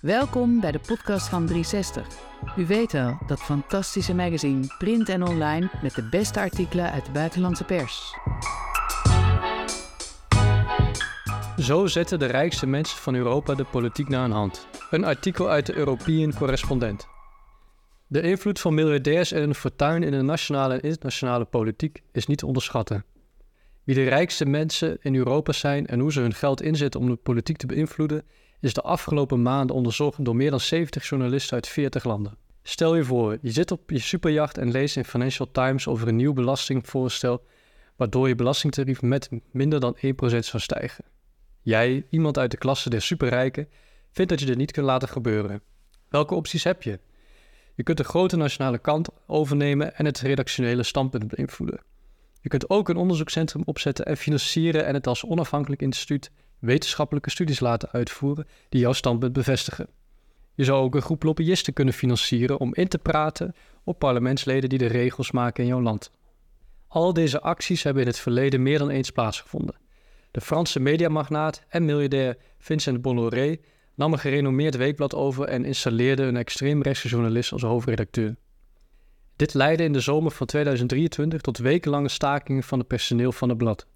Welkom bij de podcast van 360. U weet wel, dat fantastische magazine, print en online, met de beste artikelen uit de buitenlandse pers. Zo zetten de rijkste mensen van Europa de politiek naar een hand. Een artikel uit de European Correspondent. De invloed van miljardairs en hun fortuin in de nationale en internationale politiek is niet te onderschatten. Wie de rijkste mensen in Europa zijn en hoe ze hun geld inzetten om de politiek te beïnvloeden, is de afgelopen maanden onderzocht door meer dan 70 journalisten uit 40 landen. Stel je voor, je zit op je superjacht en leest in Financial Times over een nieuw belastingvoorstel waardoor je belastingtarief met minder dan 1% zou stijgen. Jij, iemand uit de klasse der superrijken, vindt dat je dit niet kunt laten gebeuren. Welke opties heb je? Je kunt de grote nationale kant overnemen en het redactionele standpunt beïnvloeden. Je kunt ook een onderzoekscentrum opzetten en financieren en het als onafhankelijk instituut wetenschappelijke studies laten uitvoeren die jouw standpunt bevestigen. Je zou ook een groep lobbyisten kunnen financieren om in te praten op parlementsleden die de regels maken in jouw land. Al deze acties hebben in het verleden meer dan eens plaatsgevonden. De Franse mediamagnaat en miljardair Vincent Bolloré nam een gerenommeerd weekblad over en installeerde een extreemrechtse journalist als hoofdredacteur. Dit leidde in de zomer van 2023 tot wekenlange stakingen van het personeel van het blad.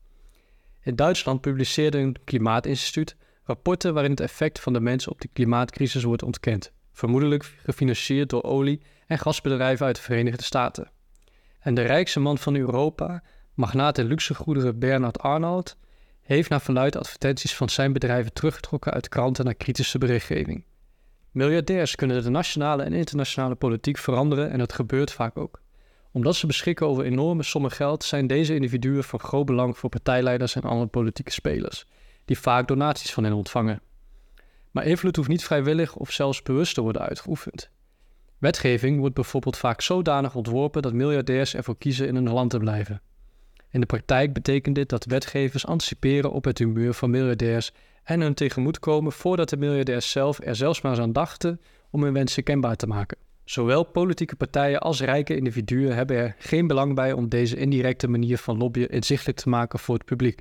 In Duitsland publiceerde een klimaatinstituut rapporten waarin het effect van de mens op de klimaatcrisis wordt ontkend, vermoedelijk gefinancierd door olie- en gasbedrijven uit de Verenigde Staten. En de rijkste man van Europa, magnaat in luxegoederen Bernard Arnault, heeft naar verluid advertenties van zijn bedrijven teruggetrokken uit kranten naar kritische berichtgeving. Miljardairs kunnen de nationale en internationale politiek veranderen en dat gebeurt vaak ook. Omdat ze beschikken over enorme sommen geld, zijn deze individuen van groot belang voor partijleiders en andere politieke spelers, die vaak donaties van hen ontvangen. Maar invloed hoeft niet vrijwillig of zelfs bewust te worden uitgeoefend. Wetgeving wordt bijvoorbeeld vaak zodanig ontworpen dat miljardairs ervoor kiezen in hun land te blijven. In de praktijk betekent dit dat wetgevers anticiperen op het humeur van miljardairs en hun tegemoetkomen voordat de miljardairs zelf er zelfs maar eens aan dachten om hun wensen kenbaar te maken. Zowel politieke partijen als rijke individuen hebben er geen belang bij om deze indirecte manier van lobbyen inzichtelijk te maken voor het publiek.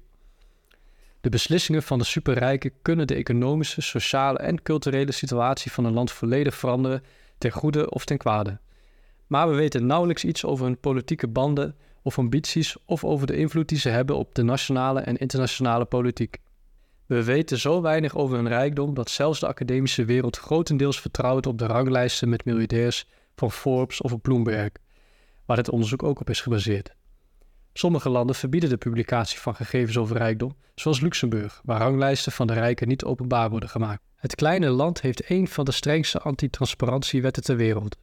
De beslissingen van de superrijken kunnen de economische, sociale en culturele situatie van een land volledig veranderen, ten goede of ten kwade. Maar we weten nauwelijks iets over hun politieke banden of ambities of over de invloed die ze hebben op de nationale en internationale politiek. We weten zo weinig over hun rijkdom dat zelfs de academische wereld grotendeels vertrouwt op de ranglijsten met miljardairs van Forbes of Bloomberg, waar dit onderzoek ook op is gebaseerd. Sommige landen verbieden de publicatie van gegevens over rijkdom, zoals Luxemburg, waar ranglijsten van de rijken niet openbaar worden gemaakt. Het kleine land heeft een van de strengste antitransparantiewetten ter wereld.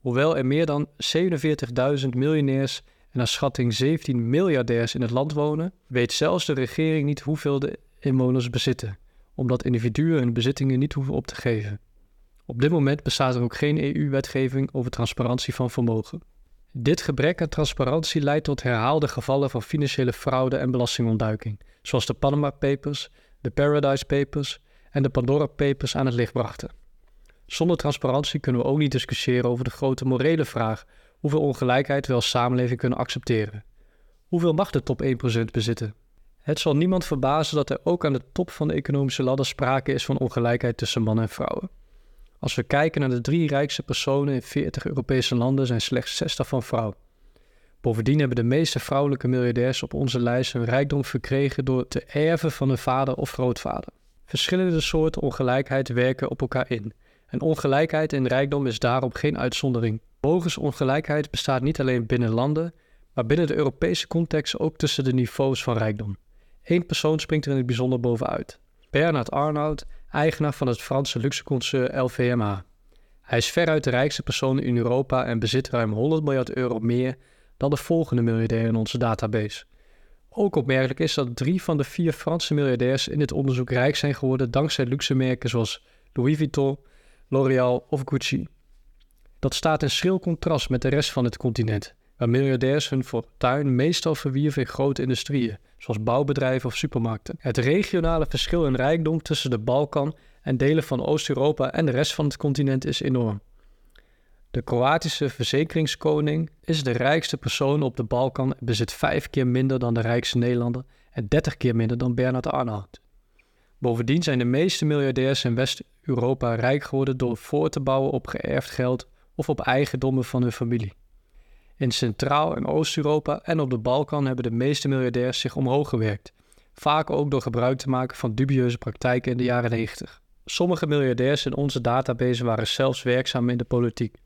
Hoewel er meer dan 47.000 miljonairs en naar schatting 17 miljardairs in het land wonen, weet zelfs de regering niet hoeveel de inwoners bezitten, omdat individuen hun bezittingen niet hoeven op te geven. Op dit moment bestaat er ook geen EU-wetgeving over transparantie van vermogen. Dit gebrek aan transparantie leidt tot herhaalde gevallen van financiële fraude en belastingontduiking, zoals de Panama Papers, de Paradise Papers en de Pandora Papers aan het licht brachten. Zonder transparantie kunnen we ook niet discussiëren over de grote morele vraag hoeveel ongelijkheid we als samenleving kunnen accepteren. Hoeveel mag de top 1% bezitten? Het zal niemand verbazen dat er ook aan de top van de economische ladder sprake is van ongelijkheid tussen mannen en vrouwen. Als we kijken naar de drie rijkste personen in 40 Europese landen, zijn slechts 60 van vrouw. Bovendien hebben de meeste vrouwelijke miljardairs op onze lijst hun rijkdom verkregen door te erven van hun vader of grootvader. Verschillende soorten ongelijkheid werken op elkaar in. En ongelijkheid in rijkdom is daarom geen uitzondering. Bogus ongelijkheid bestaat niet alleen binnen landen, maar binnen de Europese context ook tussen de niveaus van rijkdom. Eén persoon springt er in het bijzonder bovenuit. Bernard Arnault, eigenaar van het Franse luxeconcern LVMH. Hij is veruit de rijkste persoon in Europa en bezit ruim 100 miljard euro meer dan de volgende miljardair in onze database. Ook opmerkelijk is dat drie van de vier Franse miljardairs in dit onderzoek rijk zijn geworden dankzij luxe merken zoals Louis Vuitton, L'Oréal of Gucci. Dat staat in schril contrast met de rest van het continent, waar miljardairs hun fortuin meestal verwierven in grote industrieën, zoals bouwbedrijven of supermarkten. Het regionale verschil in rijkdom tussen de Balkan en delen van Oost-Europa en de rest van het continent is enorm. De Kroatische verzekeringskoning is de rijkste persoon op de Balkan en bezit vijf keer minder dan de rijkste Nederlander en dertig keer minder dan Bernard Arnault. Bovendien zijn de meeste miljardairs in West-Europa rijk geworden door voor te bouwen op geërfd geld of op eigendommen van hun familie. In Centraal- en Oost-Europa en op de Balkan hebben de meeste miljardairs zich omhoog gewerkt, vaak ook door gebruik te maken van dubieuze praktijken in de jaren 90. Sommige miljardairs in onze database waren zelfs werkzaam in de politiek.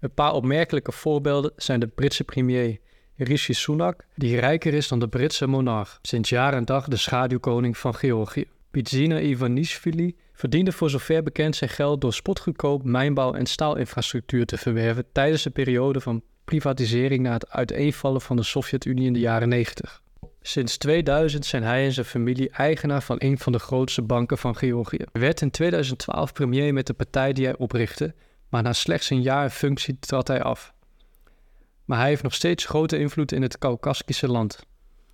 Een paar opmerkelijke voorbeelden zijn de Britse premier Rishi Sunak, die rijker is dan de Britse monarch, sinds jaar en dag de schaduwkoning van Georgië. Bidzina Ivanishvili verdiende voor zover bekend zijn geld door spotgoedkoop mijnbouw en staalinfrastructuur te verwerven tijdens de periode van privatisering na het uiteenvallen van de Sovjet-Unie in de jaren 90. Sinds 2000 zijn hij en zijn familie eigenaar van een van de grootste banken van Georgië. Hij werd in 2012 premier met de partij die hij oprichtte, maar na slechts een jaar functie trad hij af. Maar hij heeft nog steeds grote invloed in het Caucasische land.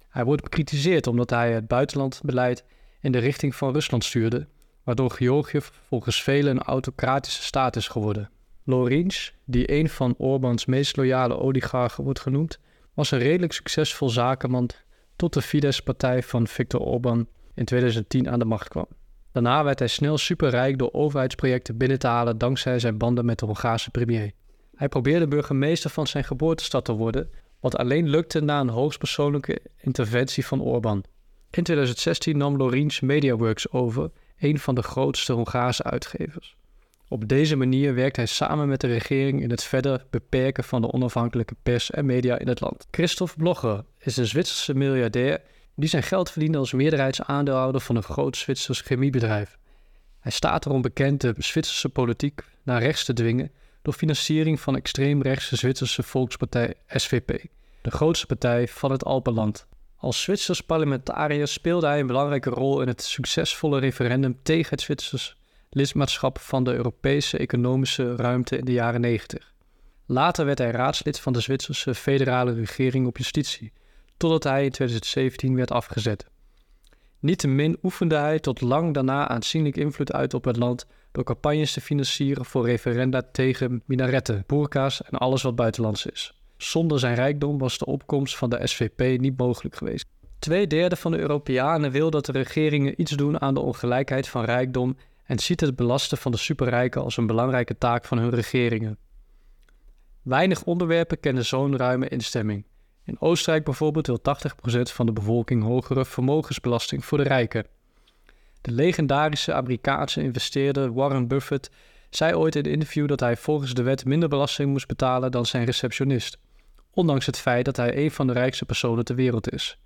Hij wordt bekritiseerd omdat hij het buitenlandbeleid in de richting van Rusland stuurde, waardoor Georgië volgens velen een autocratische staat is geworden. Lorinc, die een van Orbans meest loyale oligarchen wordt genoemd, was een redelijk succesvol zakenman tot de Fidesz-partij van Viktor Orban in 2010 aan de macht kwam. Daarna werd hij snel superrijk door overheidsprojecten binnen te halen dankzij zijn banden met de Hongaarse premier. Hij probeerde burgemeester van zijn geboortestad te worden, wat alleen lukte na een hoogstpersoonlijke interventie van Orban. In 2016 nam Lorinc MediaWorks over, een van de grootste Hongaarse uitgevers. Op deze manier werkt hij samen met de regering in het verder beperken van de onafhankelijke pers en media in het land. Christophe Blogger is een Zwitserse miljardair die zijn geld verdiende als meerderheidsaandeelhouder van een groot Zwitsers chemiebedrijf. Hij staat erom bekend de Zwitserse politiek naar rechts te dwingen door financiering van extreemrechtse Zwitserse volkspartij SVP, de grootste partij van het Alpenland. Als Zwitsers parlementariër speelde hij een belangrijke rol in het succesvolle referendum tegen het Zwitsers lidmaatschap van de Europese economische ruimte in de jaren 90. Later werd hij raadslid van de Zwitserse federale regering op justitie, totdat hij in 2017 werd afgezet. Niettemin oefende hij tot lang daarna aanzienlijk invloed uit op het land door campagnes te financieren voor referenda tegen minaretten, boerka's en alles wat buitenlands is. Zonder zijn rijkdom was de opkomst van de SVP niet mogelijk geweest. Twee derde van de Europeanen wil dat de regeringen iets doen aan de ongelijkheid van rijkdom en ziet het belasten van de superrijken als een belangrijke taak van hun regeringen. Weinig onderwerpen kennen zo'n ruime instemming. In Oostenrijk bijvoorbeeld wil 80% van de bevolking hogere vermogensbelasting voor de rijken. De legendarische Amerikaanse investeerder Warren Buffett zei ooit in een interview dat hij volgens de wet minder belasting moest betalen dan zijn receptionist, ondanks het feit dat hij een van de rijkste personen ter wereld is.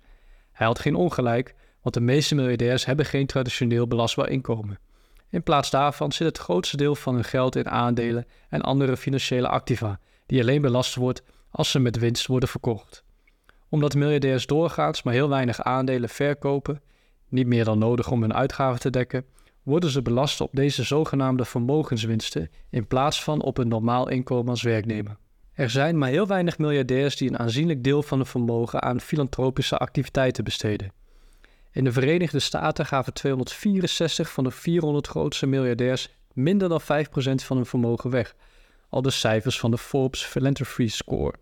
Hij had geen ongelijk, want de meeste miljardairs hebben geen traditioneel belastbaar inkomen. In plaats daarvan zit het grootste deel van hun geld in aandelen en andere financiële activa, die alleen belast wordt als ze met winst worden verkocht. Omdat miljardairs doorgaans maar heel weinig aandelen verkopen, niet meer dan nodig om hun uitgaven te dekken, worden ze belast op deze zogenaamde vermogenswinsten in plaats van op een normaal inkomen als werknemer. Er zijn maar heel weinig miljardairs die een aanzienlijk deel van hun vermogen aan filantropische activiteiten besteden. In de Verenigde Staten gaven 264 van de 400 grootste miljardairs minder dan 5% van hun vermogen weg, al de cijfers van de Forbes Philanthropy Score.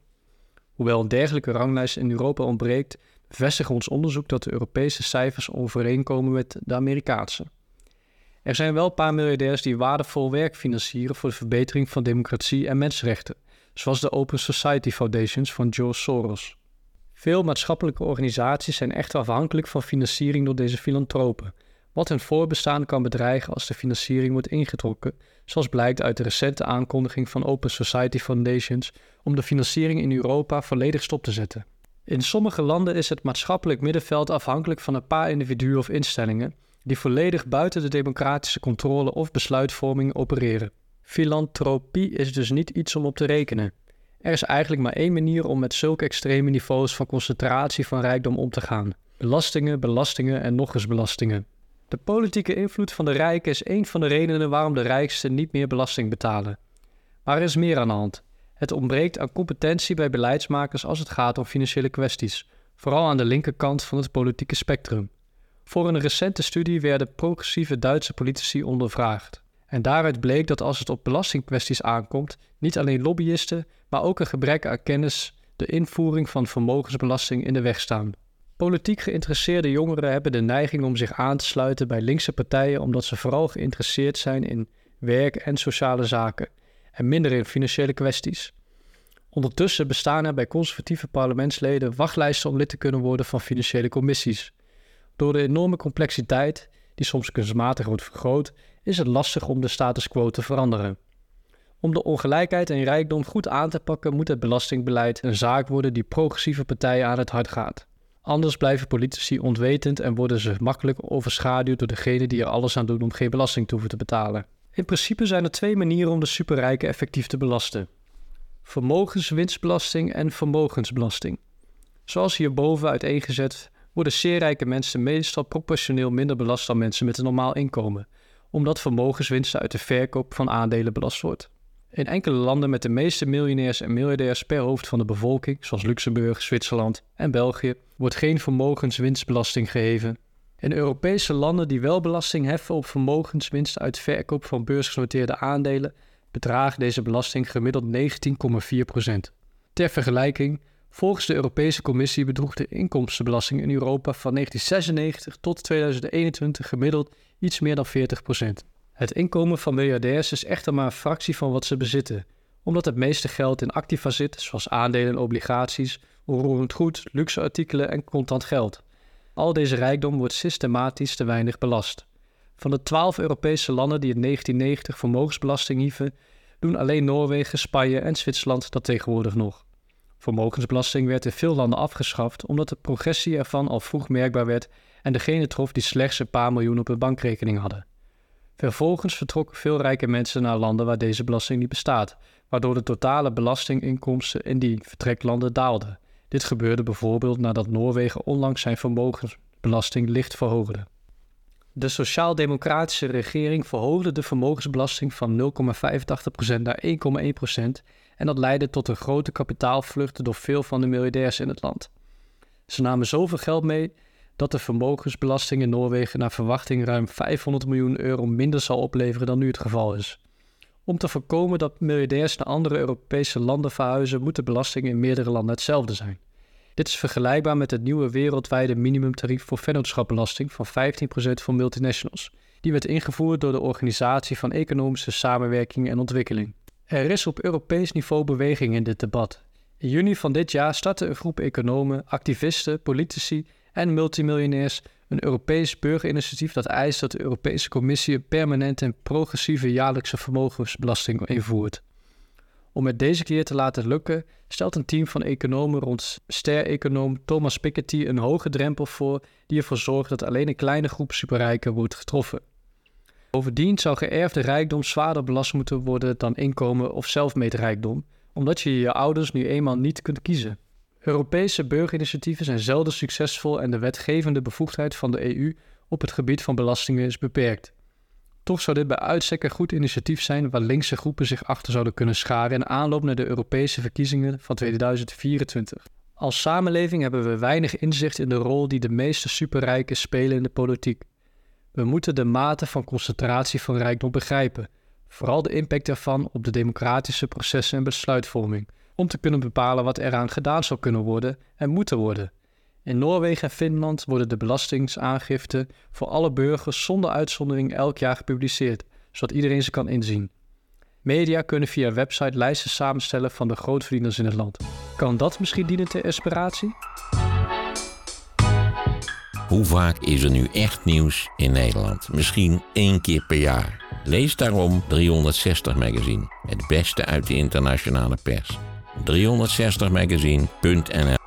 Hoewel een dergelijke ranglijst in Europa ontbreekt, bevestigt ons onderzoek dat de Europese cijfers overeenkomen met de Amerikaanse. Er zijn wel een paar miljardairs die waardevol werk financieren voor de verbetering van democratie en mensenrechten, zoals de Open Society Foundations van George Soros. Veel maatschappelijke organisaties zijn echter afhankelijk van financiering door deze filantropen, wat hun voorbestaan kan bedreigen als de financiering wordt ingetrokken, zoals blijkt uit de recente aankondiging van Open Society Foundations om de financiering in Europa volledig stop te zetten. In sommige landen is het maatschappelijk middenveld afhankelijk van een paar individuen of instellingen die volledig buiten de democratische controle of besluitvorming opereren. Filantropie is dus niet iets om op te rekenen. Er is eigenlijk maar één manier om met zulke extreme niveaus van concentratie van rijkdom om te gaan: belastingen, belastingen en nog eens belastingen. De politieke invloed van de rijken is een van de redenen waarom de rijksten niet meer belasting betalen. Maar er is meer aan de hand. Het ontbreekt aan competentie bij beleidsmakers als het gaat om financiële kwesties, vooral aan de linkerkant van het politieke spectrum. Voor een recente studie werden progressieve Duitse politici ondervraagd. En daaruit bleek dat als het op belastingkwesties aankomt, niet alleen lobbyisten, maar ook een gebrek aan kennis de invoering van vermogensbelasting in de weg staan. Politiek geïnteresseerde jongeren hebben de neiging om zich aan te sluiten bij linkse partijen omdat ze vooral geïnteresseerd zijn in werk en sociale zaken en minder in financiële kwesties. Ondertussen bestaan er bij conservatieve parlementsleden wachtlijsten om lid te kunnen worden van financiële commissies. Door de enorme complexiteit, die soms kunstmatig wordt vergroot, is het lastig om de status quo te veranderen. Om de ongelijkheid en rijkdom goed aan te pakken, moet het belastingbeleid een zaak worden die progressieve partijen aan het hart gaat. Anders blijven politici onwetend en worden ze makkelijk overschaduwd door degene die er alles aan doen om geen belasting te hoeven te betalen. In principe zijn er twee manieren om de superrijken effectief te belasten: vermogenswinstbelasting en vermogensbelasting. Zoals hierboven uiteengezet worden zeer rijke mensen meestal proportioneel minder belast dan mensen met een normaal inkomen, omdat vermogenswinsten uit de verkoop van aandelen belast wordt. In enkele landen met de meeste miljonairs en miljardairs per hoofd van de bevolking, zoals Luxemburg, Zwitserland en België, wordt geen vermogenswinstbelasting geheven. In Europese landen die wel belasting heffen op vermogenswinst uit verkoop van beursgenoteerde aandelen, bedraagt deze belasting gemiddeld 19,4%. Ter vergelijking, volgens de Europese Commissie bedroeg de inkomstenbelasting in Europa van 1996 tot 2021 gemiddeld iets meer dan 40%. Het inkomen van miljardairs is echter maar een fractie van wat ze bezitten, omdat het meeste geld in activa zit, zoals aandelen en obligaties, onroerend goed, luxe artikelen en contant geld. Al deze rijkdom wordt systematisch te weinig belast. Van de twaalf Europese landen die in 1990 vermogensbelasting hieven, doen alleen Noorwegen, Spanje en Zwitserland dat tegenwoordig nog. Vermogensbelasting werd in veel landen afgeschaft omdat de progressie ervan al vroeg merkbaar werd en degene trof die slechts een paar miljoen op hun bankrekening hadden. Vervolgens vertrokken veel rijke mensen naar landen waar deze belasting niet bestaat, waardoor de totale belastinginkomsten in die vertreklanden daalden. Dit gebeurde bijvoorbeeld nadat Noorwegen onlangs zijn vermogensbelasting licht verhoogde. De sociaal-democratische regering verhoogde de vermogensbelasting van 0,85% naar 1,1% en dat leidde tot een grote kapitaalvlucht door veel van de miljardairs in het land. Ze namen zoveel geld mee dat de vermogensbelasting in Noorwegen naar verwachting ruim 500 miljoen euro minder zal opleveren dan nu het geval is. Om te voorkomen dat miljardairs naar andere Europese landen verhuizen, moet de belasting in meerdere landen hetzelfde zijn. Dit is vergelijkbaar met het nieuwe wereldwijde minimumtarief voor vennootschapbelasting van 15% voor multinationals. Die werd ingevoerd door de Organisatie van Economische Samenwerking en Ontwikkeling. Er is op Europees niveau beweging in dit debat. In juni van dit jaar startte een groep economen, activisten, politici en multimiljonairs een Europees burgerinitiatief dat eist dat de Europese Commissie een permanente en progressieve jaarlijkse vermogensbelasting invoert. Om het deze keer te laten lukken, stelt een team van economen rond ster-econoom Thomas Piketty een hoge drempel voor die ervoor zorgt dat alleen een kleine groep superrijken wordt getroffen. Bovendien zou geërfde rijkdom zwaarder belast moeten worden dan inkomen of zelfmeetrijkdom, omdat je je ouders nu eenmaal niet kunt kiezen. Europese burgerinitiatieven zijn zelden succesvol en de wetgevende bevoegdheid van de EU op het gebied van belastingen is beperkt. Toch zou dit bij uitstek een goed initiatief zijn waar linkse groepen zich achter zouden kunnen scharen in aanloop naar de Europese verkiezingen van 2024. Als samenleving hebben we weinig inzicht in de rol die de meeste superrijken spelen in de politiek. We moeten de mate van concentratie van rijkdom begrijpen, vooral de impact ervan op de democratische processen en besluitvorming om te kunnen bepalen wat eraan gedaan zou kunnen worden en moeten worden. In Noorwegen en Finland worden de belastingaangiften voor alle burgers zonder uitzondering elk jaar gepubliceerd, zodat iedereen ze kan inzien. Media kunnen via website lijsten samenstellen van de grootverdieners in het land. Kan dat misschien dienen ter inspiratie? Hoe vaak is er nu echt nieuws in Nederland? Misschien één keer per jaar. Lees daarom 360 Magazine, het beste uit de internationale pers. 360magazine.nl